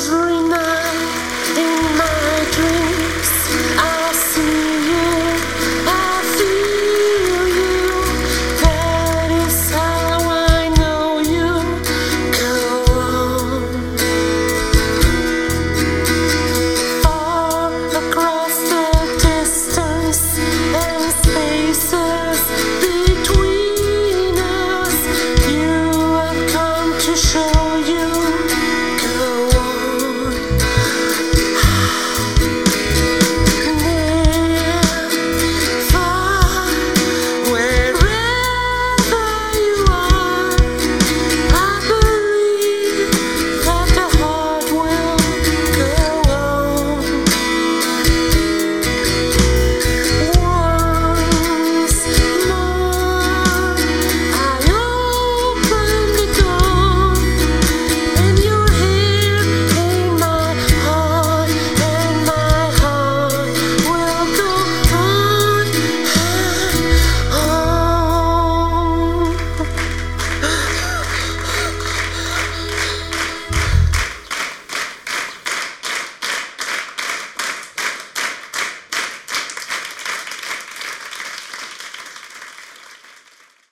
ず